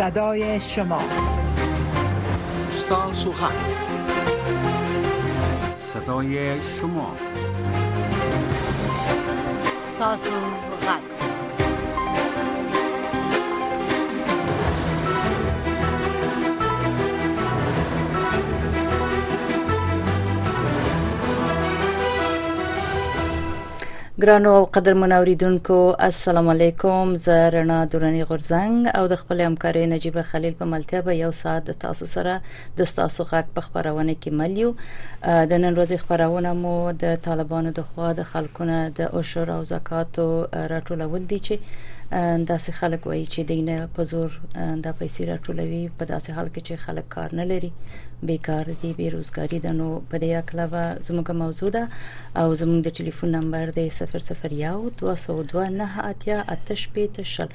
صدای شما استان سوخن صدای شما استان ګرانو او قدر منوریدونکو السلام علیکم زه رڼا درنی غورزنګ او د خپل همکاري نجيبه خلیل په ملتیا به یو ساعت تاسو سره د ستاسو غږ په خبرونه کې مل یو د نن ورځې خبرونه مو د طالبانو د خوا د خلکونه د عشر او زکاتو راټولول دي چې داسې خلک وایي چې دینه په زور د پیسې راټولوي په داسې حال کې چې خلک کار نه لري بیکار دي بیروزګاری ده نو په دې اکلا و زموږه موضوع ده او زموږ د ټلیفون نمبر دی 001202 نه اتیا اتش پیتشل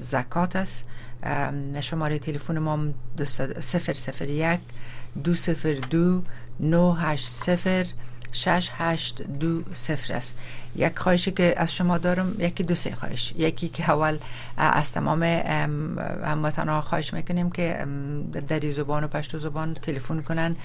زکات است شماره تلفن ما سفر سفر یک دو سفر دو نو هشت سفر شش هشت دو سفر است یک خواهشی که از شما دارم یکی دو سه خواهش یکی که اول از تمام ها خواهش میکنیم که دری زبان و پشتو زبان تلفن کنن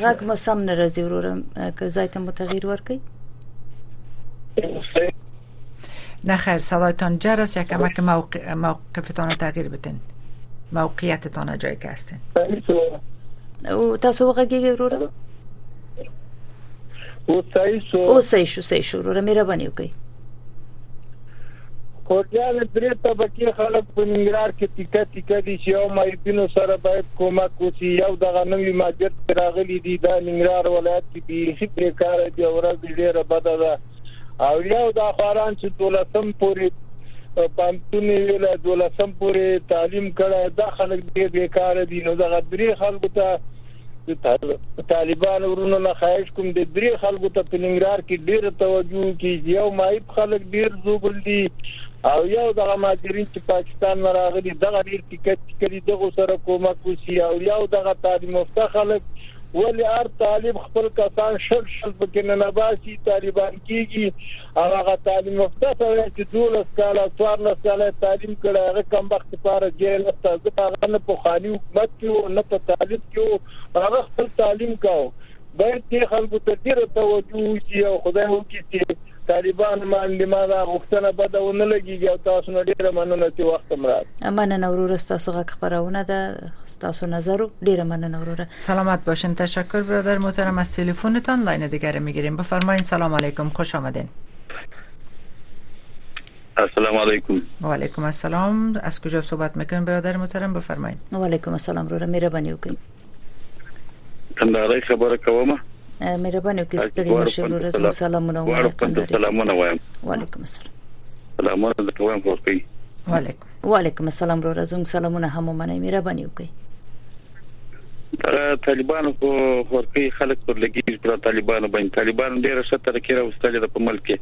غږ مو سم نه راځي وروره که ځای ته مو تغییر ورکړئ نه خیر صدایتان جر است یک کمک موقع... موقفتان تغییر بتین موقعیتتان جای که هستین او تاسو وغږیږئ وروره اوسئ شو اوسئ شو وروره مهرباني وکړئ خورجانه درې طبقې خلک په ننګرهار کې تیکه تیکه دي چې یو معیبینو سره باید کومک وسي یو دغه نوي ماجر چې راغلي دي دا ننګرهار ولایت کې بیخي بېکاره دي او ورځ یې ډېره بده ده او یو دا خواران چې دولسم پورې پانتون یې ویلی دولسم پورې تعلیم کړی دا خلک ډېر بېکاره دي نو دغه درې خلکو ته د طالبانو ورونو نه خواهش کوم د درې خلکو ته په ننګرهار کې ډېره توجه وکړي چې یو معیب خلک ډېر زوبل دي او یو دغه مهاجرین چې پاکستان نه راغلي دغه ډېر ټیکټ کړي دغو سره کومک وشي او یو دغه تعلیم یافته خلک ولې هر طالب خپل کسان شل شل پکې ننباسي طالبان کېږي او هغه تعلیم یافته سړی چې دولس کاله او څوارلس کاله یې تعلیم کړی هغه کمبخت لپاره ځای نشته ځکه هغه نه په خاني حکومت کې و نه په طالب کې و هغه خپل تعلیم کاوه باید دې خلکو ته ډېره توجه وشي او خدای وکړي چې طالبان باندې ما دا غوښتنه بده ونه لګېږي او تاسو نه ډېره مننه چې وخت هم راکړ مننه وروره ستاسو غږ خپرونه ده ستاسو نظر ډیره مننه وروره سلامت باشین تشکر برادر محترم از تلفنتان لاین دیگر میگیریم بفرمایین سلام علیکم خوش آمدین السلام علیکم و علیکم السلام از کجا صحبت میکنین برادر محترم بفرمایین و علیکم السلام وروره مهربانی وکړئ کندهاري خبره کوم مهرباني وکړئ ستړي مشه وروره زموږ سلامونه وایم سلامونه وایم وعلیکم السلام سلامونه د کوم ورکي وعلیکم وعلیکم السلام وروره زموږ سلامونه هم ومنئ مهرباني وکړئ طالبانو خو ورکی خلک پر لګیږي پر طالبانو باندې طالبانو ډیره ښه ترقی راوستلې ده په ملک کې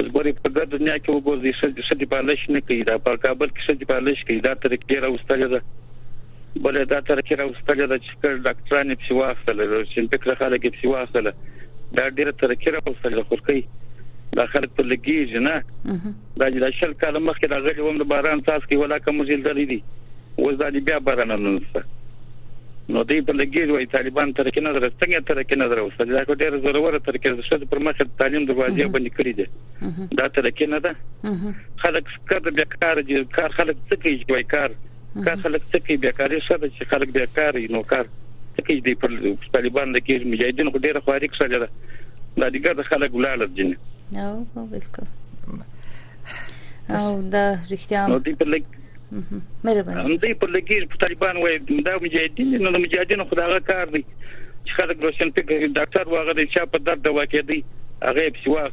اوس ګوري په دغه دنیا کې وګورئ چې ښځې پالش نه کوي دا په کابل کې ښځې پالش کوي دا ترقی راوستلې ده بله دا ترکیه راوستلې ده چې کله ډاکټران یې پسې واخیستل روشن فکره خلک یې پسې واخیستل دا ډېره ترکیه راوستلې ده خورکۍ دا خلک په لګیږي نه دا چې د شل کال مخکې دا غلي وم د باران تاس کې ولا کوم ځل درې دي اوس دا بیا باران نه نسته نو دوی په لګیږي وای طالبان ترکیه نه درستنګ ترکیه نه دروستل دا ډېره ضروره ترکیه د شته پر مخ تعلیم دروازې باندې کړې دي دا ترکیه نه ده خلک کار به کار دي کار خلک څه کوي چې وای کار کار خلک څه کوي بیا کاری څه ده چې خلک بیا کار یې نو کار څه کوي دی پر طالبان د کې مجاهدین خو ډیره خواري کړې ده دا دیګه د خلک ولاړ دي او په بالکل او دا رښتیا نو دی په لګ مهرباني هم دی په لګي طالبان وای دا مجاهدین نو د مجاهدینو خدای کار دی چې خلک روشن فکر ډاکټر واغ دی چې په درد دوا کې دی هغه په واخ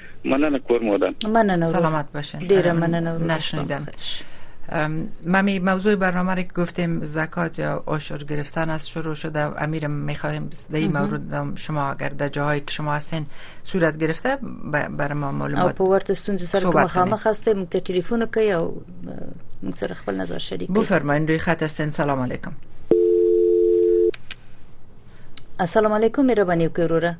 مننه کور مو ده مننه سلامت باشین ډیر مننه نشنیدم ممی موضوع برنامه را که گفتیم زکات یا آشور گرفتن از شروع شده امیر میخواهیم در این مورد شما اگر در جاهایی که شما هستین صورت گرفته بر ما معلومات او پورت ستونزه سر که مخامخ هسته مکت تلفون که یا مکتر خپل نظر شریک بفرمایید روی خط هستین سلام علیکم السلام علیکم مهرباني وکړئ وروره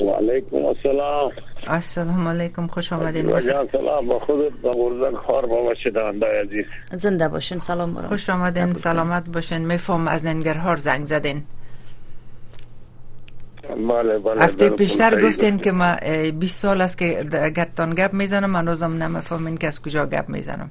وعلیکم السلام السلام علیکم خوش آمدید جان سلام به خودت به گلزن خار با باشید دانده عزیز زنده باشین سلام برام خوش آمدین سلامت باشین میفهم از ننگرهار زنگ زدین بله بله هفته پیشتر گفتین که ما 20 سال است که گتان گپ میزنم من روزم نمیفهمین که از کجا گپ میزنم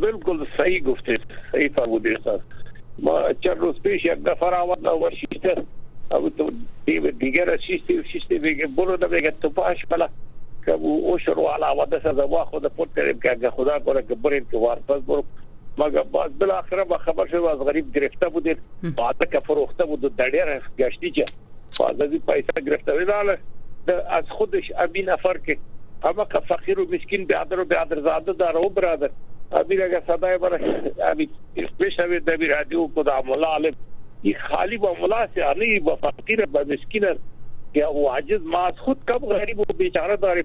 بالکل صحیح گفته صحیح فرموده استاد ما چند روز پیش یک نفر آمد و شیشت او تو دیو دیگر شیشتی و شیشتی میگه برو نمیگه تو پاش بلا که او شروع حال آمده سا زما خود پت کردیم که اگه خدا کنه که بریم که وارد پس برو مگر باز بالاخره ما خبر شدیم از غریب گرفته بودیم بعد که فروخته بود در ډیر گشتی چه فاضدی پایسه گرفتاری داله د از خودش ابی نفر که همکه فقیر و مسکین بیادر و بیادر زاده داره و برادر ابی اگر صدای بر ابی بشوید ابی رادیو کو دا ملا عالم ای خالی با ملا سیانی با فقیر با مسکین است یا و عاجز ما از خود کم غریب و بیچاره داره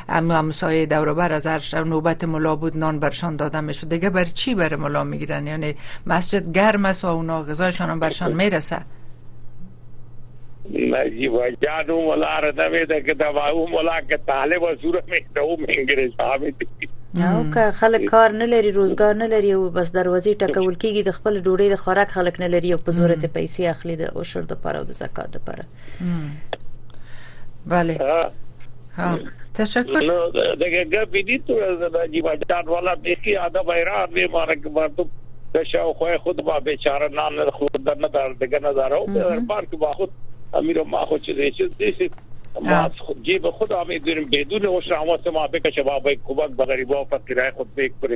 اما همسایه دوروبر از هر نوبت ملا بود نان برشان داده میشد دیگه بر چی بر ملا میگیرن یعنی مسجد گرم است و اونا غذایشان هم برشان میرسه نجی وجان او ملا را نمیده که دا او ملا که طالب و سوره میده او منگرش آمید او که خلک کار نه لري روزګار نه لري او بس دروازې ټکول کیږي د خپل ډوډۍ د خوراک خلک نه لري او په زور ته پیسې اخلي د اوشر د پاره او د زکات د پاره بله ها تشکر نو دغه ګپې دي ته د جیبا جات والا بیخي ادب ایران به مارک مردو د شاو خو خود با بیچاره نه نه خو د نه دار دغه نه دار او په پارک با خود امیر ما خو چې دې چې ما خود جیب خود امې دین بدون او شاو سما به کچ با به کوبک بغریبا فقیرای خود به پر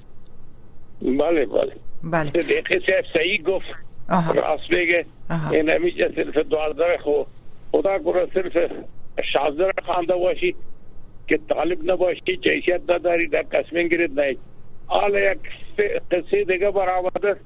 بله بله بله دقیقه صاحب صحیح گفت راست بگه این همیشه صرف دوازده خو خدا کنه صرف شازده خوانده باشی که طالب نباشی چیشیت نداری در تصمیم گرید نهید حالا یک قصه دیگه برآمده است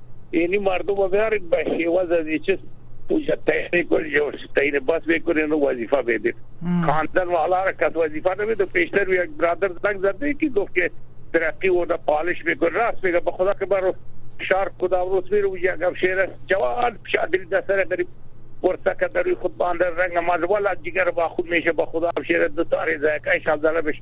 یعنی مردم به هر بشی وز از چیز پوجا تحریک کن جو تین بس بکنه نو وظیفه بده خاندن والا را کس وظیفه نمیده پیشتر و یک برادر زنگ زده که گفت که ترقی و دا پالش بکن راست بگه به خدا که برو شار کدا و روز میرو یک افشیر است جوان شادری دسر غریب ورسا که دروی خود باندر رنگ مزوال از جگر با خود میشه به خدا افشیر دو تاری زیکای شالدالا بشه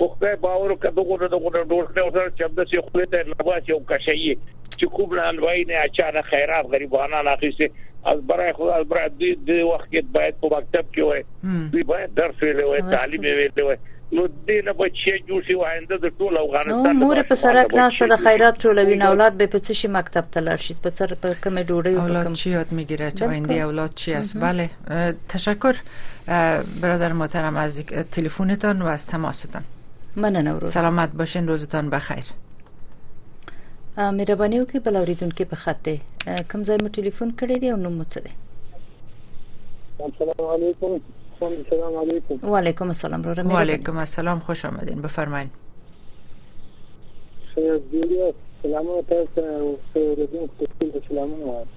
او خدای باور وکړه دغه نه دغه ډول نه وسره چې د څه خپل ته لباس یو کشایي چې کوم نه الوای نه اچانه خیرات غریبانه نه اخیسته از برای خدا از برای دوی دوی وخت کې باید په مکتب کې وای دوی باید درس ویلې وای تعلیم ویلې وای نو دې نه بچي جوړ شي وایند د ټول افغانستان نو مور په سره کلاس د خیرات ټولوي نه اولاد به په څه شي مکتب ته لړ شي په سر په کومه ډوړې او کوم اولاد چی یاد میگیره چې آینده اولاد چی است بله تشکر برادر محترم از تلفنتان و از تماستان مننه ورور سلامت باشین روزتان بخیر مهرباني وکړئ بل اوریدونکو په خط دی کوم ځای مو ټلیفون کړی دی او نوم مو څه دی السلام علیکم السلام علیکم و علیکم السلام رو و علیکم السلام خوش آمدین بفرمایید سلام علیکم سلام علیکم سلام علیکم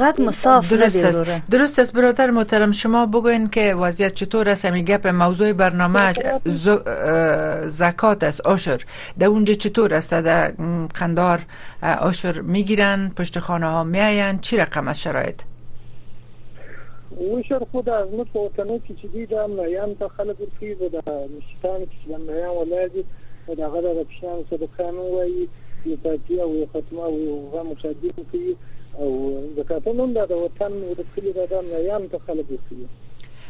غږ مو صاف درست است درست است برادر محترم شما بگوین که وضعیت چطور است همین گپ موضوع برنامه ز... زکات است آشر در اونجا چطور است در قندار آشر میگیرن پشت خانه ها میاین چی رقم از شرایط عشر خو دا زموږ په وطنو کې چې دي دا ملایانو ته خلک ورکوي په دا مسجدانو کې چې دا ملایان ولاړ دي نو د هغه دغه کوچنیانو صدقیان هم وایي یو پاتي او یو ختمه او یو غم او ښادي هم کوي او زکاتونه هم دا د وطن او د کلي دا دا ملایانو ته خلک ورکوي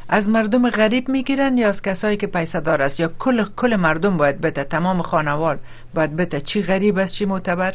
از مردم غریب میگیرن یا از کسایی که پیسه دار است یا کل کل مردم باید بته تمام خانوال باید بته چی غریب است چی معتبر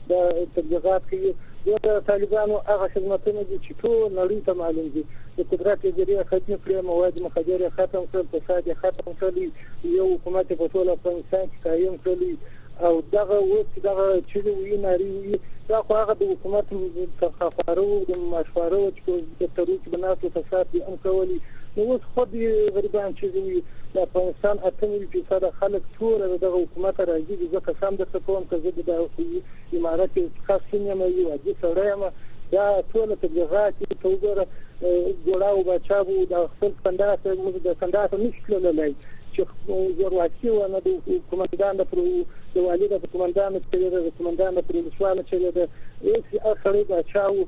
دا تبلیغات کوي دا د طالبانو هغه خدمتونه دي چې ټول نړۍ ته معلوم دي د قدرت اجرې یې ختمې کړې مواد مخدر یې ختم کړل فساد یې ختم کړل یو حکومت یې په ټول افغانستان کې قایم کړل او دغه اوس چې دغه چیغې وي نارې وي دا خو هغه د حکومت ترخه خواره وو د مماش خواره وو چې په دفترو کې به ناست وو فساد کولی نو اوس خود یی غریبان چیری وی د افغانستان اته نوی فیصده خلک ټوله د دغه حکومته راضی دی زه قسم درته کوم که زه ددا امارت یو څخه سون یم یو عادی سړی یم دا ټوله تبلیغات دی ته وګوره ګوړا او باچا بو دا خپل کندهار ته موږ د کندهار ته نشو تللی چې زورواکی و نه د کومندان د پر د والی د کومندان چلیده د کومندان د پر ولسوال چلیده اوس هغه سړی باچا و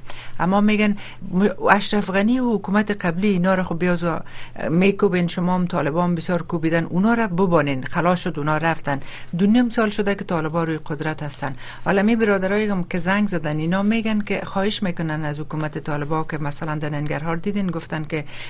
اما میگن اشرف غنی و حکومت قبلی اینا رو خب میکوبین شما هم طالبان بسیار کوبیدن اونا رو ببانین خلاص شد اونا رفتن دو نیم سال شده که طالبان روی قدرت هستن حالا می برادرایی که زنگ زدن اینا میگن که خواهش میکنن از حکومت طالبان که مثلا دننگرهار دید دیدین گفتن که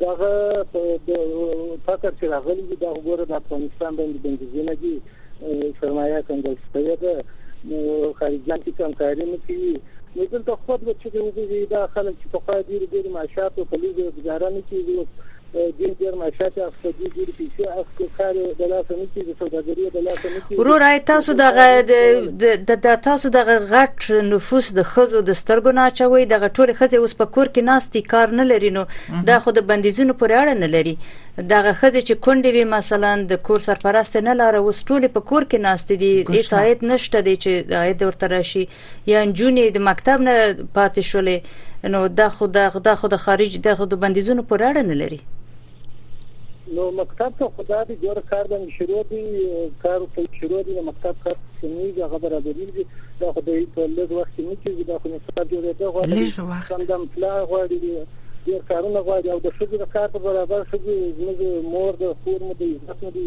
دغه فقر چې راغلی دی دا خو ګوره د افغانستان باندې بندیزونه دي سرمایه کنګل شوې ده خارجیان هیڅ همکاري نه کوي نو دلته خو دوه چغې وبهېږي دا خلک چې پخوا ډېرې ډېرې معاشات او په لوږه ګزاره نه کېږي اوس ډېر ډېر معاشات اخلي ډېرې پیسې اخلي کار یې د لاسه نه کېږي سوداګري یې د لاسه نه وروره تاسو دغه د د تاسو دغه غټ نفوس د خزو د سترګو نه چوي دغه ټول خزه اوس په کور کې ناشتي کار نه لري نو دا خو د بندیزونو پر اړه نه لري دغه خزه چې کونډې وي مثلا د کور سرپرست نه لاره اوس ټول په کور کې ناشتي دي هیڅ عاید نشته دي چې عاید ورته راشي یا جونې د مکتب نه پاتې شولې نو دا خو د خدا خو د خارج د خود بندیزونو پر اړه نه لري نو مکتب ته خو دا دی ګوره کار باندې شروع دی کار ته شروع دی نو مکتب کار سمېږي هغه برابرېږي دا خو د په لږ وخت کې نه کېږي دا خو نصاب جوړېده غواړي سمدم پلا غواړي ډېر کارونه غواړي او د ښځې د کار په برابر ښځې زموږ مور د خور مو د عزت مو دی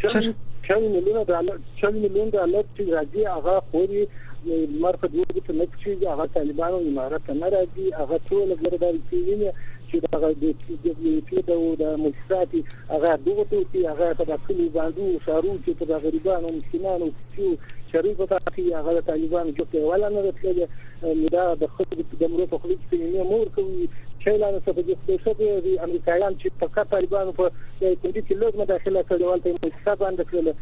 شل شل میلیونه ډالر شل میلیونه ډالر چې راځي هغه خوري لمر په دوه ګوتو نه کوي هغه طالبانو امارت ته نه راځي هغه ټول غیر د ویني چې دا د دبليو ټي د د ملکاتي هغه دغه توکي هغه په داخلي باندې شارو چې په غریبانو مسکینانو چې شریف پاتې هغه طالبانو چې ولا نه رسېږي مودا د ښځو د مرو په خلی کی کلمی مه ورکوی شی لا نسته په دی خدای ښه پوهیږی امریکایان چی فقط طالبانو په یوه کونډی کی لږ مداخله کړی وه هلته یی موسیقا بنده کړله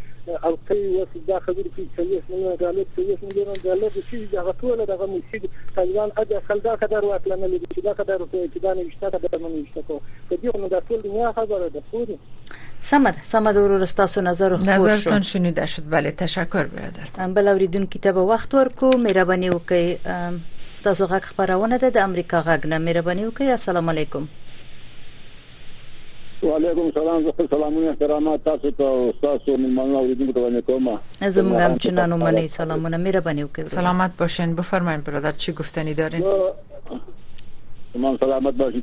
او ته یی اوس دا خبری کوی څلویښت میلیونه ډالر څلویښت میلیونه ډالر دی چیری دی هغه ټوله دغه موسی طالبان ادی اقل دا قدر واکله نه لری چی دا قدر وکړی چی دا نوشته که دا نوشته کوه په دی خو نو دا ټول دنیا خبره ده پوه دی سمه ده سمه ده وروره ستاسو نظر خوښ شو نظرتان شنیده شد بله تشکر برادر بل اوریدونکو ته به وخت ورکو مهرباني وکړئ ستاسو غږ خبرونه ده د امریکا غږ نه مهرباني وکړئ السلام علیکم وعلیکم السلام زه خپل سلامونه احترامات تاسو ته او تاسو ملمنو اوریدونکو ته وړاندې کوم زموږ هم چنانو منی سلامونه مهرباني وکړئ سلامت باشین بفرمایئ برادر چی گفتنی دارین تمام سلامت باشي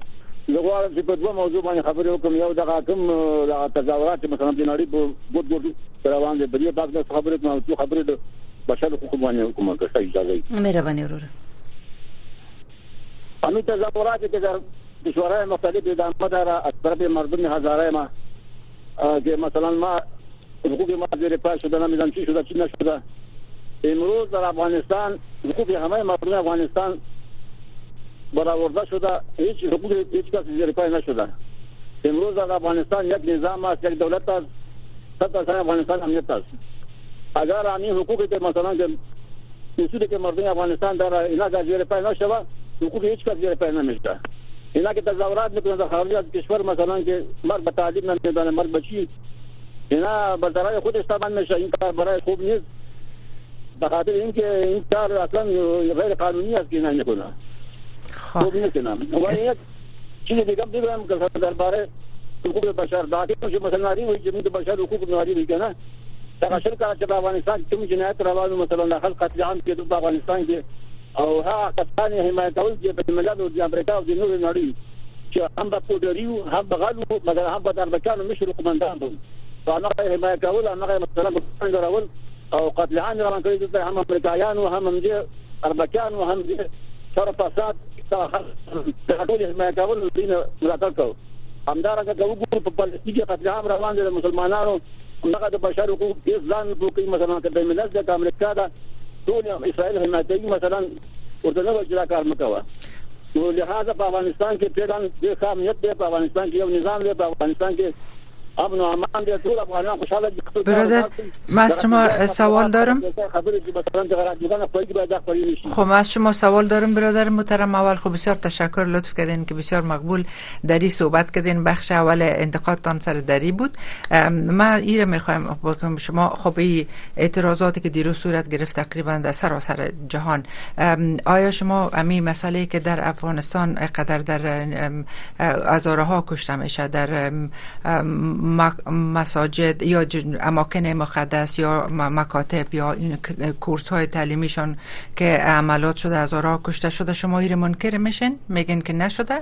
زه غواړم چې په دوه موضوع باندې خبرې وکړم یو دغه کوم دغه تظاهرات چې مثلا د نړۍ په ګوټ ګوټ کې روان دي په دې باب د خبرې کوم او څو خبرې د بشر حقوقو باندې وکړم که څه اجازه وي مهرباني وروره همین تظاهرات که در کشورهای مختلف ادامه داره از طرف مردم هزاره ما که مثلا ما حقوق ما زیر پای شده نه میدان چی شده چی نشده امروز در افغانستان حقوق همه مردم افغانستان برآورده شده هیچ حقوق هیچ کس زیر پای نشده امروز در افغانستان یک نظام است یک دولت است صد درصد افغانستان امنیت است اګر آمی حقوقی که مثلا که کسی دی که مردم افغانستان در اینا که ویریفای نشوه حقوق هیچ کس ویریفای نمیشه اینا که تظاهرات میکنه در خارج از کشور مثلا که مرگ به طالب نمیدانه مرگ به چی اینا به ضرر خودش تمام میشه این کار برای خوب نیست به خاطر اینکه این کار اصلا غیر قانونی است که اینا میکنه خوب نیست اینا و یک چی د بیګم دی وایم که سردار باره حقوق د بشر دا کوم چې مثلا ناری وایي چې موږ د بشر حقوق ناری وایي کنه دا شل کال چې په افغانستان کې کوم جنایت روانو مثلا د خلک قتل عام کېدو په افغانستان کې او هغه کسان یې حمایتول چې بین الملل او د امریکا او د نورو نړۍ چې هم به پوډري وو هم به غل وو مګر هم به د اربکیانو مشر قومندان وو په هماغه یې حمایه کول هماغه یې مثلا ګوتنګ راول او قتل عام روان کړی دلته هم امریکایانو هم همدې اربکیانو هم دې شر فساد ته هڅول، د ټولې حمایه کول او دوی نه ملاتړ کاوه. همدارنګه که وګورو په پلسطین کې قتل عام روان دی د مسلمانانو همدغه د بشر حقوق هیڅ ځان نه پوه کوي مثلا که بین الملل ده که امریکا ده ټول اسرائیل حمایه کوي مثلا ورته نه وایي چې دا کار مه کوه نو لهذا په افغانستان کې فعلا ډېر ښه امنیت دی په افغانستان کې یو نظام دی په افغانستان کې برادر ما از شما سوال دارم خب ما از شما سوال دارم برادر محترم اول خب بسیار تشکر لطف کردین که بسیار مقبول دری صحبت کردین بخش اول انتقادتان سر دری بود ما ایره میخوایم شما خب ای اعتراضاتی که دیروز صورت گرفت تقریبا در سراسر جهان آیا شما امی مسئله که در افغانستان قدر در ازاره ها کشته میشه در مساجد یا اماکن مقدس یا مکاتب یا این کورس های تعلیمیشان که عملات شده از آرا کشته شده شما ایر منکر میشین میگین که نشده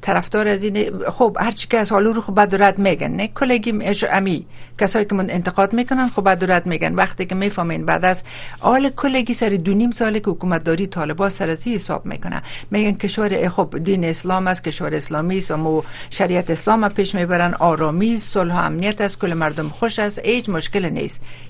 طرفدار از این خب هر چی که از حالو رو خوب بد رد میگن نه کلگی امی کسایی که من انتقاد میکنن خوب بد رد میگن وقتی که میفهمین بعد از آل کلگی سر دو نیم سال که حکومت داری طالبا سر از حساب میکنن میگن کشور خب دین اسلام است کشور اسلامی است و مو شریعت اسلام پیش میبرن آرامی صلح امنیت است کل مردم خوش است هیچ مشکل نیست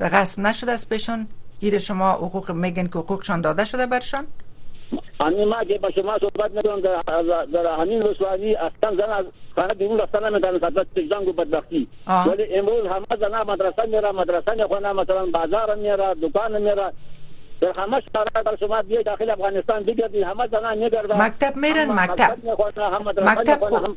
غصب نشده است بهشان گیر شما حقوق میگن که حقوقشان داده شده برشان همین ما که با شما صحبت میکنم در, در همین رسوایی اصلا زن از خانه بیرون رفتن نمیتونه خاطر جنگ و بدبختی ولی امروز همه زنها مدرسه میره مدرسه میخونه مثلا بازار میره دکان میره در همه شرایط در شما بیای داخل افغانستان بگردی همه زنان میگردن مکتب میرن مکتب مکتب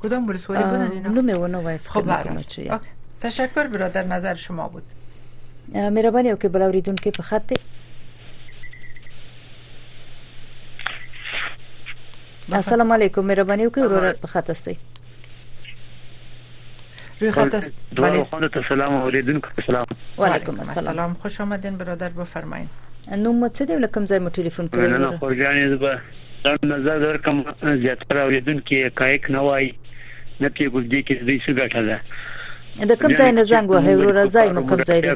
کدام ولسوالی بودن اینا؟ نمی اونو وای فکر خب نکنم چی تشکر برادر نظر شما بود مهربانی او که بلا اوریدون که په خط دی السلام علیکم مهربانی او که ورور په خط استی دوه ته سلام او اوریدونکو ته سلام وعلیکم السلام خوش آمدین برادر بفرمایئ نوم مو څه دی ولکم ځای مو ټلیفون کړی نه نه خورجانې زبا ځان نظر درکم زیاتره اوریدونکو کایک نه وای نه پی ګوزدي کې دې څه ګټه ده د کوم ځای نه زنګ وهي ورور ځای مو کوم ځای دی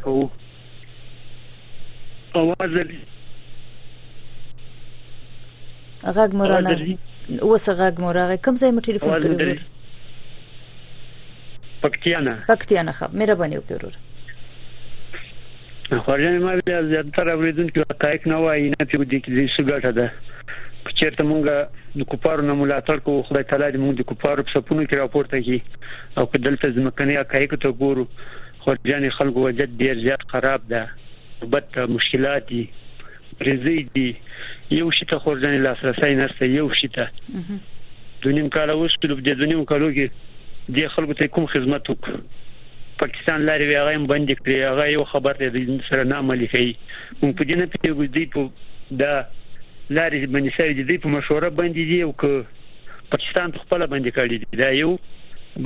اواز درځي غږ مو رانه اوس غږ مو راغی کوم ځای مو ټلیفون کړی ورور پکتیا نه پکتیا نه خب مهرباني وکړئ ورور خورجان ما بیا زیاتره اوریدونکو حقایق نه وایي نه پیو دي کې څه ګټه ده که چیرته مونږ د کوپارو نه ملاتړ کوو خدای تعالی دې مونږ د کوپارو په سپونو کې راپورته کړي او که دلته ځمکني حقایق ته ګورو خورجانې خلکو وضعیت ډیر زیات خراب ده غربت ده مشکلات دي مریضۍ دي یو شي ته خورجانې لاسرسی نشته یو شي ته دوه نیم کاله وشول په دې دوه نیمو کالو کې دې خلکو ته کوم خدمت وکړو پاکستان لارې وي هغه هم بندې کړي هغه یو خبر دی د سره نه عملي کوي موږ په دې نه پوهېږو دوی په دا لارې بندې شوې دي دوی په مشوره بندې دي او که پاکستان په خپله بندې کړي دي دا یو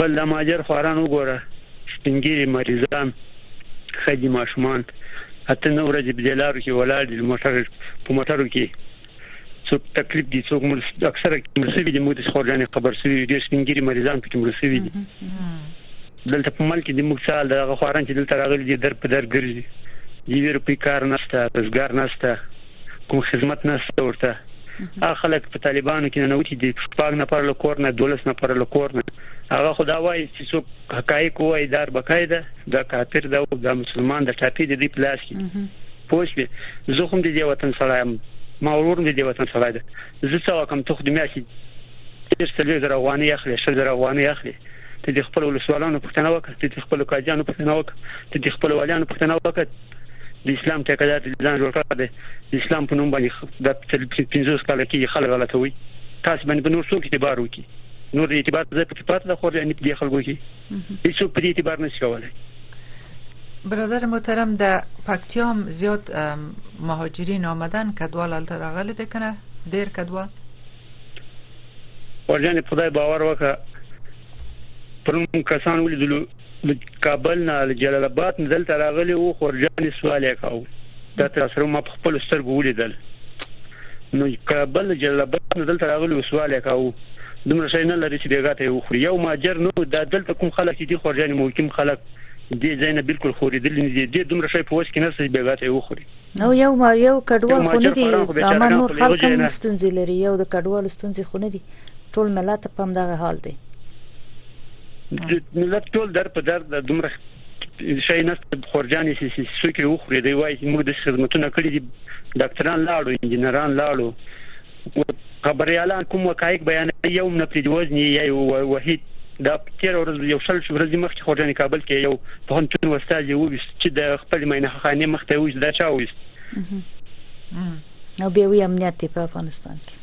بل د ماجر خواران وګوره سپین ږیري، مریضان، ښځې، ماشومان اته نه ورځې په دې لارو کې ولاړ دي، موټر په موټرو کې څوک په تکلیف دي، څوک مړ اکثره مړ شوي دي، موږ د خورګانې خبر شوي یو، ډېر سپین ږیري مریضان پکې مړ شوي دي. دلته په مل کې د موږ څه حال دی، هغه خواران چې دلته راغلي دي در په در ګرځي، د یوې روپۍ کار نشته، روزګار نشته. کوم خدمت نشته ورته هغه خلک په طالبانو کې ننوتي دي شپږ نفر له کور نه دولس نفر له کور نه هغه خدا وایي چې څوک حقایق وایي دار بکای ده دا کافر ده او دا مسلمان د ټاپي د دې پلاس کې پوښ به زه هم د دې وطن سره یم ما ورور د دې وطن سره ده زه څه وکم ته خو د میاشي تیر سلوي زر افغاني اخلي شل زر افغاني اخلي ته د خپل ولسوالانو پښتنه وکړه ته د خپل کاجانو پښتنه وکړه ته د خپل والیانو پښتنه وکړه د اسلام ټیکه دار چې ځان جوړ کړی دی د اسلام په نوم باندې دا پنځوس کاله کېږي خلک غلطوي تاسو باندې به نور څوک اعتبار وکړي نور د اعتبار ځای پکې پاتې ده خو یعنی په دې خلکو کې هیڅوک په دې اعتبار نشي کولای برادر محترم در پکتیام زیاد مهاجرین آمدن کدوال التر اغلی ده کنه دیر کدوال ورجان خدای باور وکړه پرون کسان ولیدلو له کابل نه له جلال اباد نه دلته راغلي وو، خورجان یې سوال یې کاوه، دا تر سره ما په خپلو سترګو ولیدل، نو کابل له جلال اباد نه دلته راغلي وو، سوال یې کاوه، دومره شی نه لري چې بېګاه ته یې وخوري، یو مهاجر نه وو، دا دلته کوم خلک چې دي خورجان یې مقیم خلک دې ځای نه بلکل ښورېدلي نه دي، دې دومره شی په وس کې نشته چې بېګاه ته یې وخوري. نو یو ما یو کډوال خو نه دي اما نور خلک هم ستونزې لري یو د کډوال ستونزې خو نه دي ټول ملت په هم دغه حال دی ملت ټول در په در د دومره شي نه خورجانې سي سي سوکي وخوري دی وایي موږ د خدمتونه کړې دي ډاکټران لاړو انجنیران لاړو خبریالان کوم وقایق بیانوي یو هم نه پریږدي وژني یی وحید دا تیره ورځ یو شل ورځي مخکي خوږیاڼي کابل کي یو پوهنتون استاذي وویشت چي د خپلي مینه خاني مخته یې وویشت دا چا وویشت او بیا وی امنیت دی په افغانستان کي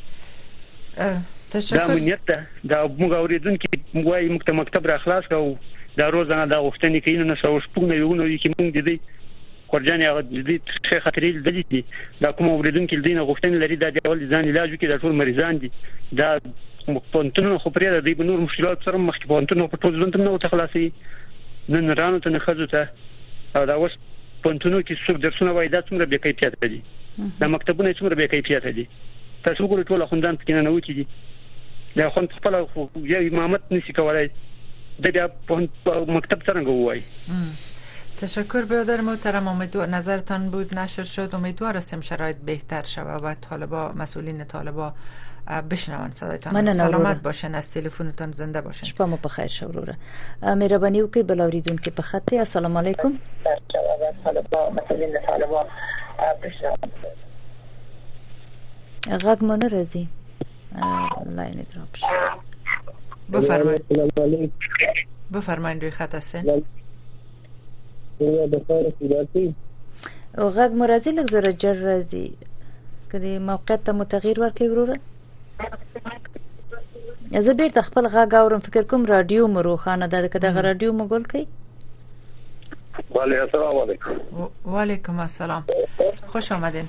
تشکر دا امنیت ده دا موږ اوریدونکي وایي موږ ته مکتب را خلاص کړه او دا روزانه دا غوښتنې کوي نو سره شپږ نوي ونوي کې موږ د دې خورجانې هغه ددوی ښې خاطرې لیدلې دي دا کوم اوریدونکي له دوی نه غوښتنې لري دا دې اول د ځان علاج وکړي دا ټول مریضان دي دا پوهنتونونه خو پریږده دوی به نور مشکلاتو سره هم مخ شي پوهنتون خو په ټول ژوند هم نه ورته خلاصوي نه نرانو ته نه ښځو ته او دا اوس پوهنتونو کې څوک درسونه وایي دا څومره بې کیفیته دي دا مکتبونه څومره بې کیفیته دي تاسو وګورئ ټول اخوندان پکې ننوتي دي د اخوند په خپل خو یو امامت نشي کولای د بیا په مکتب څنګه وای تشکر برادر محترم امیدوار نظرتان بود نشر شد امیدوار هستیم شرایط بهتر شوه و طالبا مسئولین طالبا بشنون صدایتان سلامت باشن از تلفنتان زنده باشن شپه مو بخیر شو وروره مهرباني وکړئ بل اوریدونکو په خط السلام علیکم غږ مو نه راځي لاین دراپ شد بفرمایید بفرمایید روی خط هستین او غږ مرازی لږ زره جر راځي کدی موقعیت ته متغیر ورکې وروره زه بیرته خپل غږ اورم فکر کوم رادیو مو روښانه ده که دغه رادیو مو ګل کړئ بله السلام علیکم و علیکم السلام خوش آمدین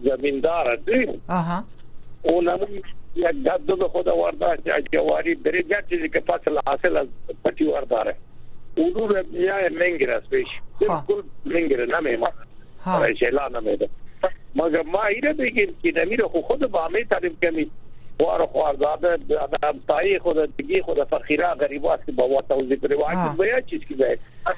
زمیندار دری اونه یک داد دو خود وردار چه جواری دری جد چیزی که فصل حاصل از پتی ورداره اونو را بیای منگیر از پیش بلکل منگیر نمیماند برای شیلا نمیده مگر ما ای را بگیر که نمی را خود بامی تعلیم کمی وار خوارداده تایی خود دگی خود فقیرا غریبا است که با وطا وزی کنه و اکید بیا چیز که بیا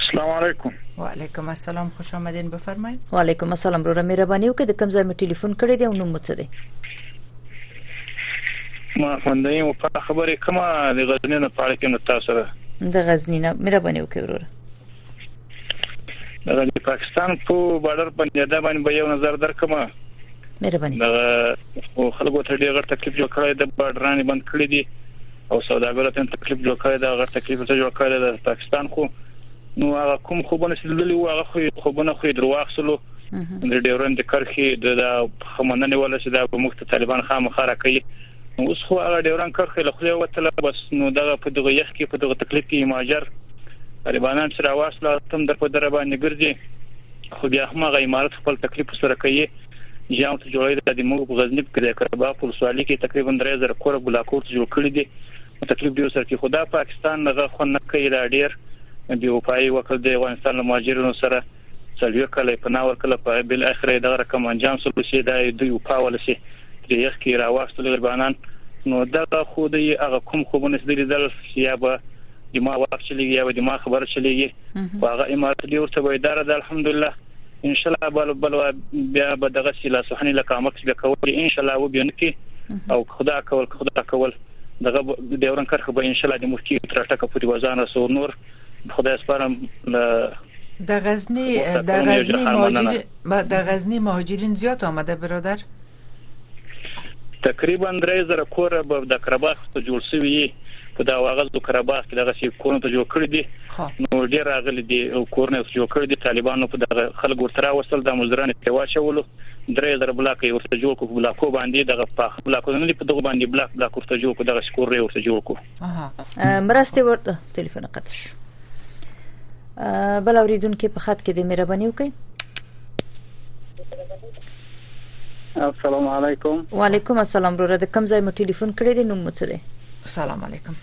السلام علیکم وعلیکم السلام خوش آمدین بفرمایئ وعلیکم السلام وروره مهرباني وکړئ د کوم ځای مې ټلیفون کړی دی او نوم مو څه دی ما خوندې مو په خبرې کومه د غزنی نه پاړې کې نو تاسو سره د غزنی نه مهرباني وکړئ وروره دغه د پاکستان په بارډر په نیاده باندې به یو نظر درکمه مهرباني دغه خلکو ته ډېر غټ تکلیف جوړ کړی د بارډرانې بند کړی دي او سوداګرو ته تکلیف جوړ کړی دا غټ تکلیف ته جوړ کړی د پاکستان خو نو هغه کوم خوبونه چې لولي و هغه خو خوبونه خو درواغ سلو د ډیورند کرخي د خمننې ولا چې دا موږ ته طالبان خامخا راکړي اوس خو هغه ډیورنډ کرښه له خولې ووتله، بس نو دغه په دغه یخ کې، په دغه تکلیف کې مهاجر غریبانان چې راواست لا هم در په دره باندې ګرځي، خو بیا هم هغه امارت خپل تکلیف ورسره کوي، جام ته جوړوي، دا د موږ په غزني په کلي کره باغ په ولسوالي کې تقریبا درې زره کوره ګلا کور ته جوړ کړي دي، نو تکلیف دوی ورسره کوي، خو دا پاکستان هغه خوند نه کوي، لا ډیر بې وفایي وکړه د افغانستان له مهاجرینو سره. څلوېښت کاله یې پناه ورکړله په بالاخره یې دغه رقم انجام سولو چې دا یې دوی وپاوله چې ترې یخ کې راواستل غریبانان نو دغه خو دوی هغه کوم خوبونه چې دوی لیدل چې یا به د ما واک چلیږي یا به د ما خبره چلیږي خو هغه امارت دوی ورته به اداره ده الحمدلله ان شاء الله بل بل بیا به دغه سی لاسوهنې له کامک چې کول ان شاء الله و بیا نکي او خدا کول خدا کول دغه ډیورن کرخه به ان شاء الله د مخکې تر ټکه پورې وزان رسو نور په خدای سپارم له د غزنی د غزنی مهاجرین د غزنی مهاجرین زیات آمده برادر تقریبا درې زره کور به د کرباخ ته جوړ شوی په دا واغز د کرباخ کې دغه سی کورونه ته جوړ کړی دي نو ډیر راغلي دي او کورونه ته جوړ کړی دي طالبانو په دغه خلک ورته راوستل د مزدران ته واچولو درې زره بلاک ورته جوړ کو بلاکو باندې دغه پاخ بلاکو نه په دغه باندې بلاک بلاک ورته جوړ کو دغه سکور ورته جوړ کو مرستې ورته ټلیفون قطع شو بل اوریدونکو په خط کې د مهرباني وکړئ السلام علیکم وعلیکم السلام وروره د کوم ځای مو ټلیفون کړی دی نوم مو څه دی سلام علیکم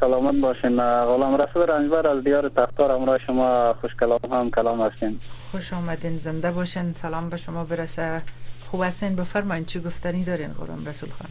سلامت باشین غلام رسول رنجبر از دیار تختار همراه شما خوش کلام هم کلام هستین خوش آمدین زنده باشین سلام به شما برسه خوب هستین بفرمایید چی گفتنی دارین غلام رسول خان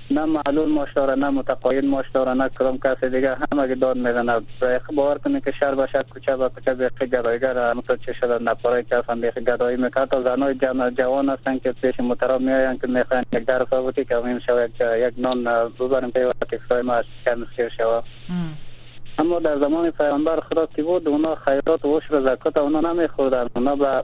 نه معلول مشتاره نه متقاعد مشتاره نه کدام کس دیگر همه که داد می زند بیخ باور کنید که شهر به شهر کوچه به کوچه بیخ گدای گدا همتا چه شدد نپارای کس هم بیخ گدایی می کند حتی زنای جمع جوان هستند که پیش مترا می آیند که می خواهند یک در صاحب بوتیک او امشب یک جا یک نان ببریم که ایوه تک سای ما کم سیر شود اما در زمان پیغمبر خدا که بود اونا خیرات و عشر و زکات اونا نمی خوردند اونا به.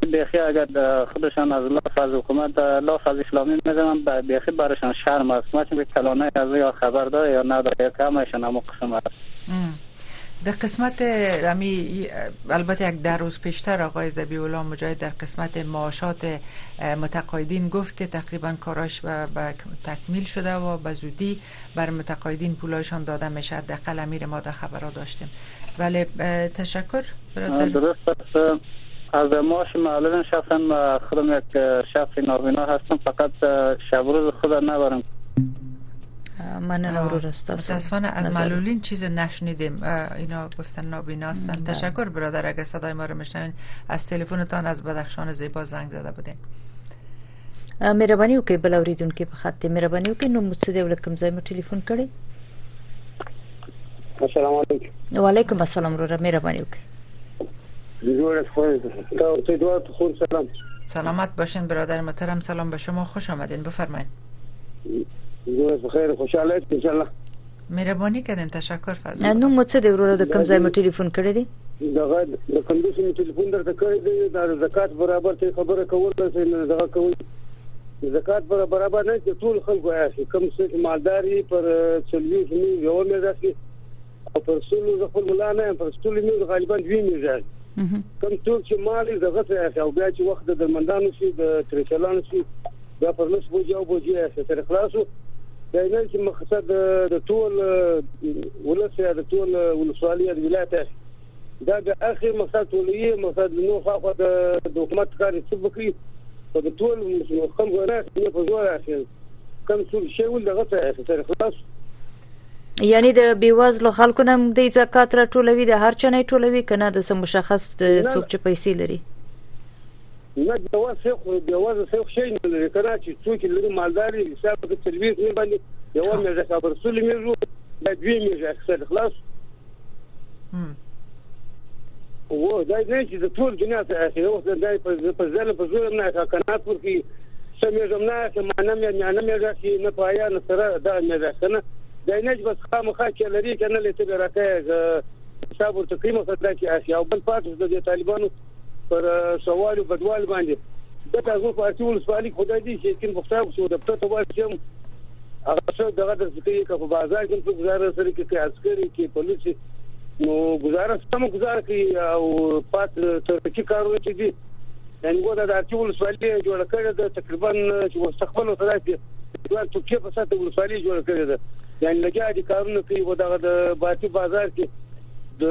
چی بیخی اگر خودشان از لاف از حکومت لاف از اسلامی میزنند بیخی برایشان شرم است ما چون که کلانه از او یا خبر داره یا نداره یا که همایشان همو قسم است. در قسمت امی البته یک ده روز پیشتر آقای زبیح الله مجاهد در قسمت معاشات متقاعدین گفت که تقریبا کاراش به تکمیل شده و به زودی بر متقاعدین پولایشان داده میشه حداقل امیر ما دا خبرها داشتیم ولی تشکر برادر درست است از معاش معلم شخصا ما خودم یک شخص نابینا هستم فقط شب روز خود نبرم من نورور است متاسفانه از معلولین چیز نشنیدیم اینا گفتن نابینا هستن بله. تشکر برادر اگر صدای ما رو میشنوین از تلفنتان از بدخشان زیبا زنگ زده بودین مهرباني وکړئ بل اوریدونکو په خط دی مهرباني وکړئ نو مڅ دی ولکم ځای مو ټلیفون کړی السلام علیکم وعلیکم السلام وروره مهرباني وکړئ جوړ خو ته ورته دوه خور سلام سلامت باشین برادر محترم سلام به شما خوش آمدین بفرمایید روز بخیر خوشحاله ان شاء الله مهرباني کردن تشکر فضل نوم مو څه دی وروره د کوم ځای مو ټلیفون کړی دی دغه د کندوز مو ټلیفون درته کړی دی دا د زکات برابر ته خبره کول سي نه دغه کوي زکات پر برابر نه چې ټول خلکو اخلي کم څه چې مالداري پر چلوي هم یو مې راځي او پر سلو د خپل ملا نه پر سلو مې غالبا دوی مې راځي کم څوک چې مال دغه څه اخلي او بیا چې وخت د درمندانو شي د ترشلانو شي دا پر نس بوجي او بوجي اخته سره خلاصو دا نه چې مقصد د ټول ولس یا د ټول ولسوالۍ د ولایت دا د اخر مقصد ټولې مقصد نو خو د حکومت کار څه بکري په د ټول خلکو نه اخلي په زور اخلي کم څو شی ول دغه څه اخلي سره خلاص یعنی د بیوازلو خلکو نم د زکات را ټولوي د هر چنې ټولوي کنه د سم مشخص څوک چې پیسې لري نه بیوه سه خو بیوه زه سه خشی نه لري کنه چې څوک لري مالدار دي حساب کې ترویز نه باندې یو میږه کابر سول میږو د دوی میږه اکثر خلاص و دا دې چې د ټول دنیا ته اخی او دا په په ځل په زور نه کا کنه پر کې سمې زمنا چې مانم یا مانم یا چې نه پایا نه سره دا نه ده کنه دا نه چې بس خامخا چې لري کنه لته راکه حساب ورته کوي مخه دا چې اخی او بل پاتې د طالبانو پر سوال او بدوال باندې د تاسو په ارتي ولسوالۍ خدای دې چې کوم پښتنه څو د پټه واسم هغه څو دغه د سکه کې په بازار کې څو گزاره سره کې کې عسکري کې پولیس نو گزاره سم گزاره کوي او پات ترکي کارونه چې دي یعنی ودا د ارتي ولسوالۍ جوړ کړی د تقریبا چې مستقبل سره دي دا ترکیه په ساته ولسوالۍ جوړ کړی ده یعنی لګیا دي کارونه کوي ودا د باتی بازار کې د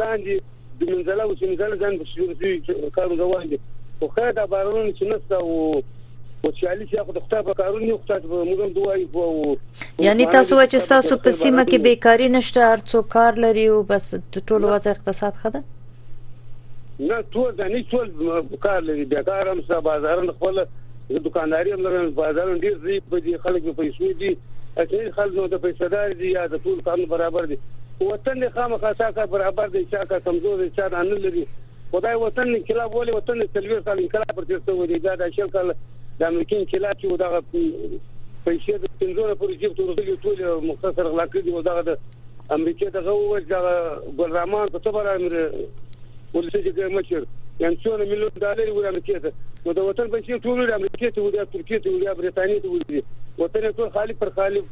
لاندې د منځله او سنځله ځان په شروع دي کارو روان دي خو خیر دا بارانونه چې نسته او وچالي چې خو د خدای په کارونه یو خدای په موږ هم دوای په یعنی تاسو چې تاسو په سیمه کې بیکاری نشته هر څو کار لري او بس ټول وضع اقتصاد خده نه ټول ځاني ټول کار لري بیکار هم سبا بازارونه خپل زه دکانداري هم لرم بازارونه ډیر ضعیف دي خلک په پیسو دي اچني خلک نو د پیسه دار دي یا د ټول کارونه برابر دي وطن دې خامخا چا کار برابر دی چا کار کمزور دی چا دا نه لري خدای وطن انقلاب ولې وطن د څلوېښت کال انقلاب پر تېر شوی دی دا د شل کال د امریکې انقلاب چې دغه پیسې د پنځو نه پورې جیب ته ورغلي ټول مختصر غلا کړي دي او دغه د امریکې دغه وویل چې دغه ګل رحمان په څه برابر ولسي جرګې مشر یان څونه میلیون ډالرې وړي امریکې ته نو د وطن پیسې ټول وړي امریکې ته وړي ترکیې ته وړي بریتانیې ته وړي وطن یې ټول خالي پر خالي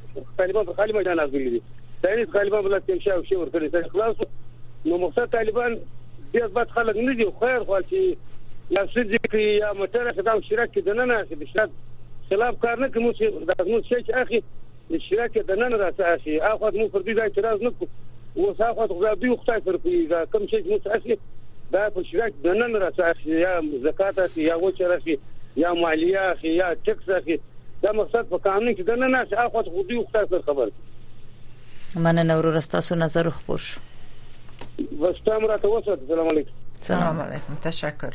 طالبان پر خالي میدان راغلي دي دا یې طالبان بل څه شي او شي ورکړي سره خلاص نو مقصد طالبان ډېر بد خلک نه دي خیر خو چې یا سجی کې یا مټره خدام شرک کې دنه نه شي د شرک خلاف کار نه کوي موږ د موږ شي چې اخی د شیرا کې دننه را ساسي اخو موږ پر دې ځای اعتراض نه کوو اوس اخو خدای دی خدای سره کوي دا کم شي موږ ساسي دا په شیرا کې دننه را ساسي یا زکات اخی یا وچر اخی یا مالیه اخی یا ټکس اخی دا مقصد په قانون کې دننه نه اخو خو دی خدای سره خبر مننه ورور تاسو نظر خبر شو بس تام راته وسه السلام علیکم السلام علیکم تشکر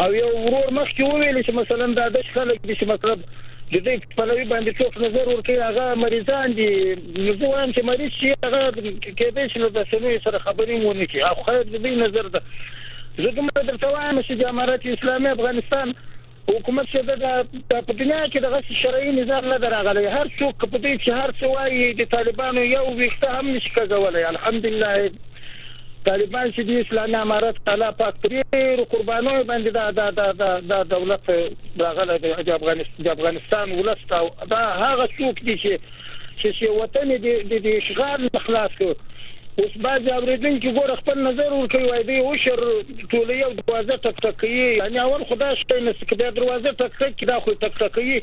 او یو ورور مخکې وویل چې مثلا دا د خلک دي چې مطلب د دې پلوي باندې څوک نظر ورکړي هغه مریضان دي نو زه وایم چې مریض شي هغه کېدای شي له رسنیو سره خبرې مو نه کړي او خیر د دې نظر ده زه دومره درته وایم چې د امارت اسلامي افغانستان حکومت چې د په دنیا کې دغه شرعي نظام نه دراغلی هر څوک په دې چې هر څه وایي د طالبانو یو ویښته هم نشي کزولای الحمدلله طالبان چې دي اسلامي امارت الله پاک په ډېرو قربانیو باندې دا دا دا دا, دا دولت راغلی دی د افغانستان د افغانستان ولس ته دا هغه څوک دي چې چې وطن دې د اشغال خلاص کړ اوس بعض اوریدونکو ګوره خپل نظر ورکوي وای دی او شر ټوله یو دروازه ټک ټکوي یعنی اول خدا شته نس کې دا دروازه ټک ټک دا خو ټک ټکوي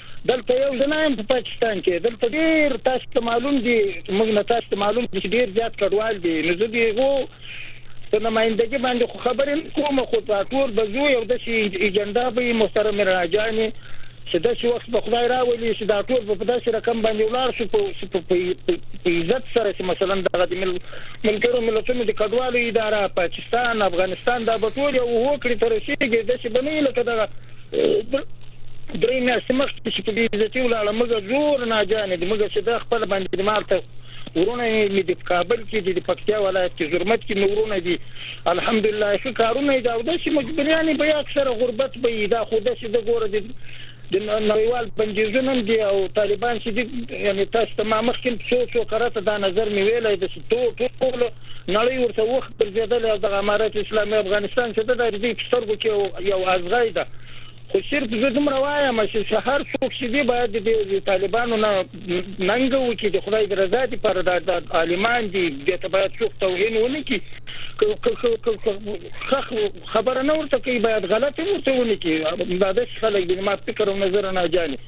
دلته یو زه نه یم په پاکستان کې دلته ډیر تاسو ته معلوم دي موږ نه تاسو ته معلوم دي چې ډیر زیات کډوال دي نو زه دې غو په نمائندګي باندې خو خبرې نه کوم خو په ټول بزو یو د شي ایجنډا به محترم راجاني چې د شي وخت په خدای راولي چې دا ټول په داسې رقم باندې ولاړ شو په عزت سره چې مثلا دغه د مل ملګرو ملتونو د کډوالو اداره پاکستان افغانستان دا به ټول یو هوکړي تر شي کې د شي بنې لکه دغه درې میاشتې مخکې چې په بې عزتي ولاړه موږ زور ناجانې دي موږ چې دا خپل باندې د مارته ورونه مې د کابل کې دي د پکتیا ولایت کې زرمت کې مې ورونه دي الحمدلله ښه کارونه دي او داسې مجبوریانې به اکثره غربت به یې دا خو داسې د ګوره دي د نړیوال بندیزونه دي او طالبان چې دي یعنی تاسو ته ما مخکې څو څو کرته دا نظر مې ویلای د ټول ټول نړۍ ورته وښ ګرځېدلې او دغه امارت اسلامي افغانستان چې ده د دې په سترګو کې یو یو ازغی ده خو صرف زه دومره وایم چې هر څوک چې دی باید د طالبانو نه ننګ وکړي د خدای د رضا لپاره دا د عالمان دي دې ته باید څوک توهین ونه کړي خبره نه ورته کوي باید غلطه ورته ونه کړي دا داسې خلک دي ما فکر او نظر نه جاني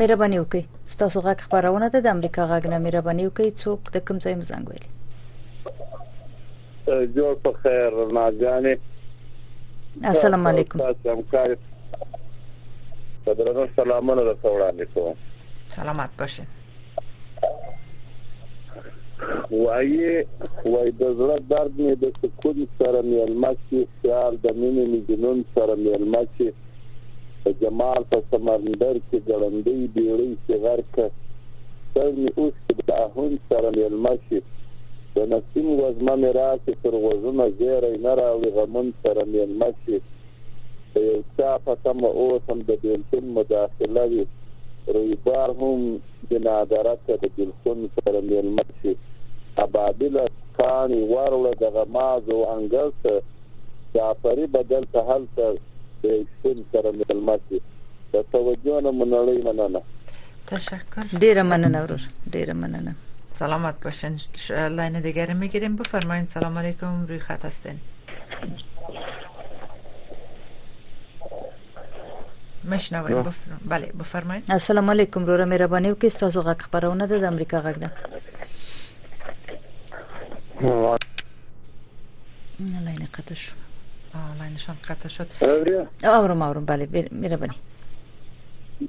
مهرباني وکړئ ستاسو غږ خبرونه ده د امریکا غږ نه مهرباني وکړئ څوک د کوم ځای مزنګ ویلي جوړ په خیر ناجانې السلام علیکم تاسو هم کار په درنو سلامونه راته وړاندې کوم سلامات باشئ وایي وای د زړه درد مې د سکون سره میلمه شي خیال د مینې مې جنون سره میلمه شي د جمال په سمندر کې ګړندۍ بیړۍ شي غرقه سر مې اوښکې د اهون سره میلمه شي د نسیم وږمه مې راشي تر غوږونه زیری نه راوړي غمون سره میلمه شي د یو چا په تمه اوس هم د بېلتون مداخله وي، رویبار هم بنادرکه د بېلتون سره مېلمه شي، ابابیله کاڼي وروړه د غمازو انګړ ته، جعفري به دلته هلته د یو شپون سره مېلمه شي. له توجه نه مو نړۍ مننه. تشکر ډیره مننه ورور ډیره مننه. سلامت باشین لاین دیگری میگیریم بفرمایین سلام علیکم روی خط هستین. مشنوي بله بفرمایئ السلام علیکم وروره مهرباني وکړئ تاسو غږ خبرونه ده د امریکا غږ ده نه لاین قطع شو لاین شان قطع شد اورم اورم بله مهرباني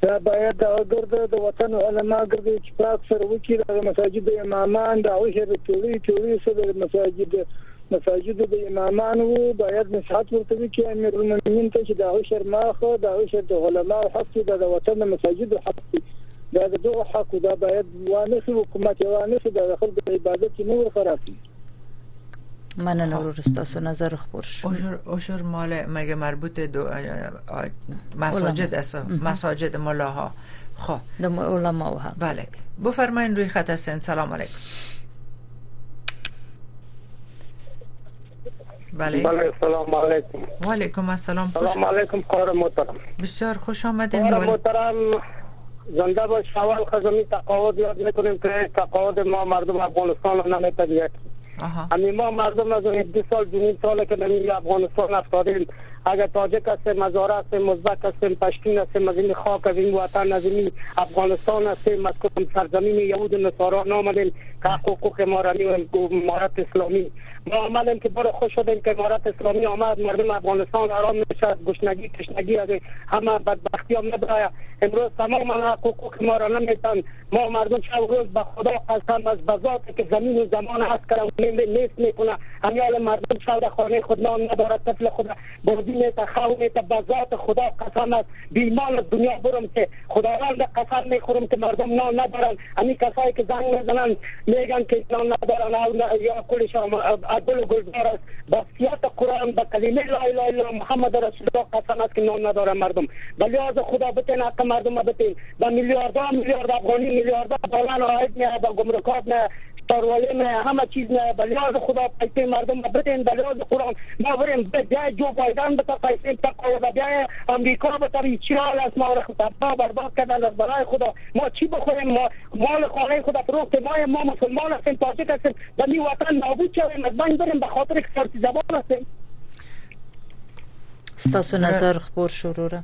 دا باید دغه ګرد د وطن علما ګرد چې پاک سره وکړي دغه مساجد د امامان د عشر د پیړیو پیړیو سره د مساجد مساجد د امامان وو باید نصحت ورته وکړي امیر المؤمنین ته چې د عشر ماخ د عشر د علما او حق دی د وطن د مساجد حق دی دا د دغه حق دا باید وانه حکومت وانه د خلکو عبادت نه ور خراب مننه خب. ورور تاسو نظر خبر شو اوشر اوشر مال مگه مربوط دو مساجد است مساجد ملاها خب دم علما و حق بله بفرمایید روی خط هستین سلام علیکم بله بله سلام علیکم و علیکم السلام سلام علیکم قار محترم بسیار خوش آمدین قار محترم زنده با شوال خزمی تقاوت یاد میکنیم که تقاوت ما مردم افغانستان رو نمیتدید امی ما مردم از اون دو سال دو سال که نمی افغانستان افتادیم اگر تاجک هستیم مزاره هستیم مزبک هستیم پشتون هستیم از این خاک از این وطن از این افغانستان هستیم از کدام سرزمین یهود نصارا نامدیم که حقوق ما را مارت اسلامی ما عمل این که برو خوش شد این که امارت اسلامی آمد مردم افغانستان آرام میشد گشنگی تشنگی از همه بدبختی ها میبراید امروز تمام آنها حقوقو که ما را نمیتن ما مردم شب روز به خدا قسم از بذاتی که زمین و زمان هست کرده نیست میکنه همیال مردم شب را خانه خود نان ندارد طفل خود را بازی می ته خاو می ته به ذات خدا قسم است بیمان از دنیا برم چه خداوند قسم می خورم که مردم نان ندارند امی کسایی که زنگ می زنند می گند که نان ندارند او نه یا کل شام گل و گلزار است به سیات قران به کلیمه لا اله الا الله محمد رسول الله قسم است که نان ندارند مردم به لحاظ خدا بتین حق مردم بتین به میلیاردها میلیارد افغانی میلیاردها دالر عاید می به گمرکات می پر ولې مې همه چیز نه بلیاد خدا پیسې مردم بدین بلیاد قرآن ما وریم به بیا جو بایدن به تا پیسې تا پاوده بیا امریکا به تا چی حال است ما را تباه برباد کردن از برای خدا ما چی بخوریم ما مال خانه خدا فروخت ما ما مسلمان هستیم تاجک هستیم به می وطن نابود شویم از بین بریم به خاطر فارسی زبان هستیم ستاسو نظر خبر شو روره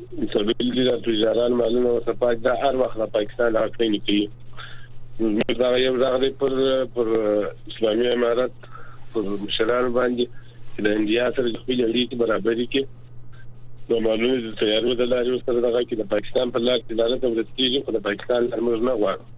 سبیل دي د تجاران مالونه ورته پاک دا هر وخت د پاکستان حق نه کوي زموږ دا یو ځغ دی پر پر اسلامي امارت پر مشران باندې د انډیا سره د خپل اړیکې برابرې کې نو معلومه د تیارو د لارې سره دغه کې د پاکستان په لار کې دغه ته ورسېږي خو د پاکستان لار موږ نه غواړو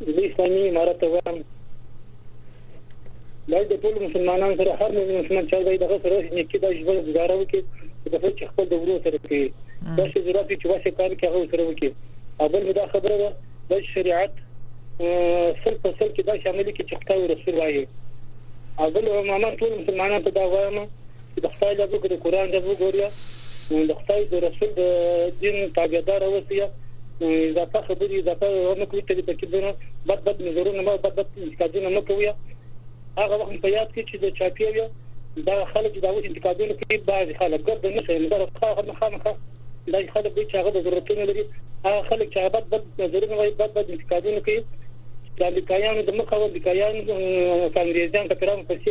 زه اسلامي امارت ته وایم باید د ټولو مسلمانانو سره هر مؤمن مسلمان چې باید هغه سره چې کې دا ژوند گزاره وکړي د خپل چې خپل د ورو سره کوي دا چې ضرورت چې واسه کار کې هغه سره وکړي او بل دا خبره ده د شریعت سل په سل کې دا شامل کې چې خدای رسول وایي او بل امامان ټول مسلمانانو ته دا وایم که د خدای لفظ وګورې، د قرآن لفظ وګورې، د خدای د رسول د دین تابعدار اوسې، اضافه خبرې اضافه ونه کوي، تلې پکې دونه بد بد نظرونه مه بد بد انتقادونه مه کوي. هغه وخت په یاد کې چې د چاپی وي دا خلک چې دا اوس انتقادونه کوي بعضې خلک ګرد نه شي دا خلک خامخا دا خلک به چې هغه د ضرورتونه لري هغه خلک چې بد بد نظرونه وایي بد بد انتقادونه کوي د امریکایانو د مخه امریکایان انګریزان ټکران پسې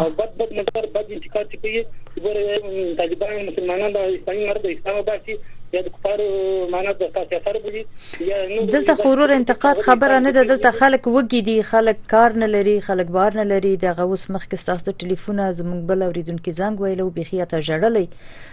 او بد بد نظر بد انتقاد چې کوي ګوره طالبان مسلمانان د اسلامي مرد اسلام باسي یا د کفارو معنا د تاسو اثر بولي یا نو دلته خورور انتقاد خبره نه ده دلته خلک وګي دي خلک کار نه لري خلک بار نه لري دغه اوس مخکې تاسو د ټلیفون زموږ بل اوریدونکو زنګ ویلو بيخي ته جړلې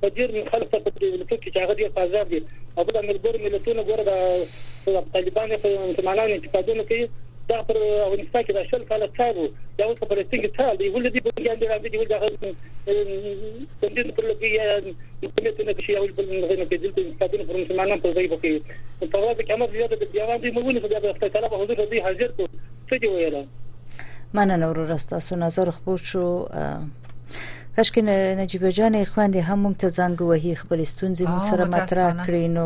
په دیر مې خلک ته په دې ویل کېږي چې هغه ډېر پازاب دي او بل ملګرو ملتونو ګوره دا طالبان په مسلمانانو انتقادونه کوي دا پر افغانستان کې د شل کال څار وو دا اوس په فلسطین کې څار دی ولې دې بنګیان دې راځي ولې دا بندیز پر لګي یا مسلمانانو کې یو بل نه کې دلته انتقادونه پر مسلمانانو پر ځای کوي په ورځ کې امر زیاته د بیان دی مونږ نه دا خپل طلب حضور دې حاضر کو څه دی ویل مننه ورور تاسو نظر خبر شو کاشکې نجیبه جانې خوندې هم مونږ ته زنګ وهي خپل ستونزې مونږ سره مطرح کړي نو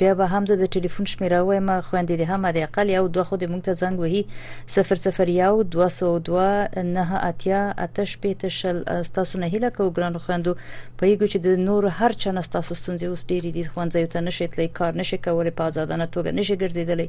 بیا به هم زه د ټلیفون شمیره وایم خوندې دې هم د اقل یو دوه خو دې مونږ ته زنګ وهي 001 202 نه اتیا اتش پېته شل تاسو نه هیله کوو ګران خوندو په یګو چې د نور هر چا نه تاسو ستونزې اوس ډېری دي خوندې ته نشي تللی کار نشي کولای په آزادانه توګه نشي ګرځیدلی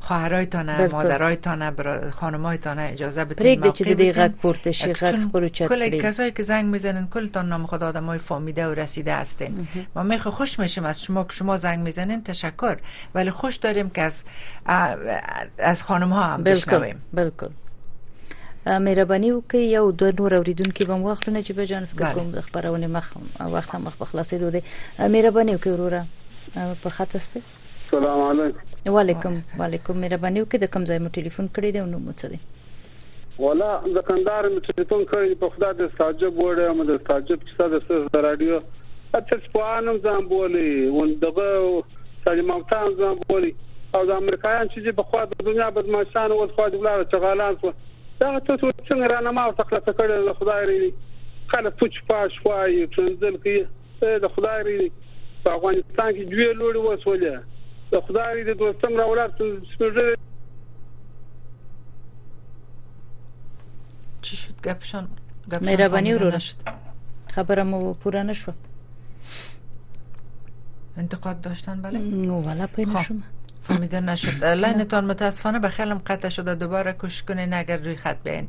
خواهرای تانه مادرای تانه برا خانمای تانه اجازه بدین پریک چه دیگه غک پورته شی غک خورو چت کل کسایی که زنگ میزنن کل تان نام خود آدم های فامیده و رسیده هستین ما میخو خوش میشیم از شما که شما زنگ میزنین تشکر ولی خوش داریم که از از خانم ها هم بشنویم بلکل مهرباني وکړئ یو دوه نور اوریدونکو به مو واخلو نجیب جان فکر کوم د خبرونه مخ وخت مخ په خلاصېدو دی مهرباني وکړئ وروره په خط هستی سلام علیکم وعلیکم وعلیکم مهرباني وکړئ د کوم ځای مو ټلیفون کړی دی او نوم مو څه دی ولا د کندهار مې ټلیفون کړی په خدا د استاجب وړه مې د استاجب چې د سر د رادیو اته سپوانم ځان بولی ون دغه سړی مامتان ځان بولی او د امریکایان چې په خوا د دنیا بدمعشان او خوا د بلاره چغالان سو دا ته څنګه رانه ما او تخلص کړی د خدای ری خلک پوچ پاش وایي ټنزل کوي ته د خدای ري په افغانستان کي دوې لوړي وسولې د خدای ري د دوستم را ولاړ سپېږري چی شد گپشان مهربانی ورور خبره مو پوره نشو انتقاد داشتن بله نو ولا پی خب. نشوم فهمیده نشد لاینتان متاسفانه به خیلم قطع شده دوباره کوشش کنین اگر روی خط بیاین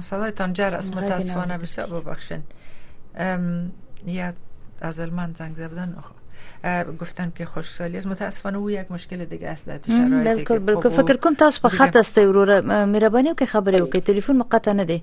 صدایتان جر است متاسفانه بسیار ببخشین یا از من زنگ زدن گفتن که خوشسالی است متاسفانه او یک مشکل دیگه است در شرایطی که بلکل خب فکر کنم تاسو په خط است وروره مهرباني وکړئ خبرې وکړئ تلیفون مقطع نه دی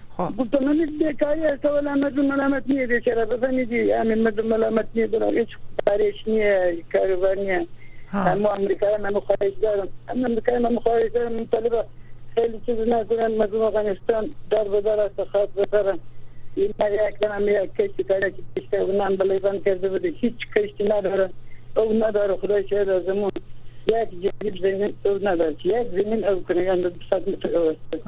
خو گفتم من بیکاری است اولا مردم ملامت نیه بیچاره بفهمیدی همین مردم ملامت نیه برای هیچ کارش نیه کاروبار نیه اما امریکایی من خواهش دارم اما امریکایی من خواهش دارم این طالب خیلی چیز نکنن مردم افغانستان دار به دار است خاص به سرم این ما یک دارم یک کشتی پیدا که کشتی اونم بلی بند کرده بوده هیچ کشتی نداره او نداره خدای شاید از امون یک جریب زمین او نداره یک زمین او کنه یا 200 متر او است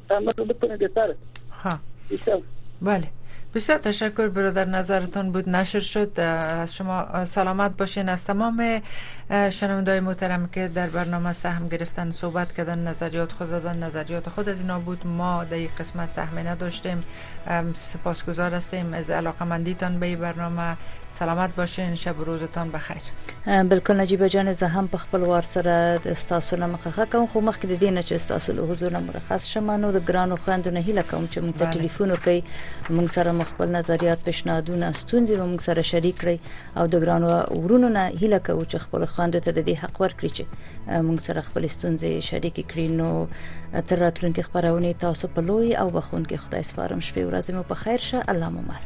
تعمل بکنه بهتره ها بله بسیار تشکر برادر نظرتون بود نشر شد از شما سلامت باشین از تمام شنونده محترم که در برنامه سهم گرفتن صحبت کردن نظریات خود دادن نظریات خود از اینا بود ما در این قسمت سهمی نداشتیم سپاسگزار هستیم از علاقه مندیتان به این برنامه سلامت باشین شب و روزتان بخیر بالکل نجیب جان زه هم په خپل وار سره د تاسو نه مخه کوم خو مخکې د دې نه چې تاسو له حضور نه مرخص شم نو د ګرانو خويندو نه هیله کوم چې موږ ته ټلیفون وکړي موږ سره مخبل نظریات پیشنهادونه ستونزې موږ سره شریک کړئ او د ګرانو ورونو نه هیله کوو چې خپل خويندو ته د دې حق ورکړي چې موږ سره خپل ستونزې شریکې کړي نو تر راتلونکي خبرونه تاسو په لوی او بخونکي خدای سپارم شپې ورځې مو په خیر شه الله مو مل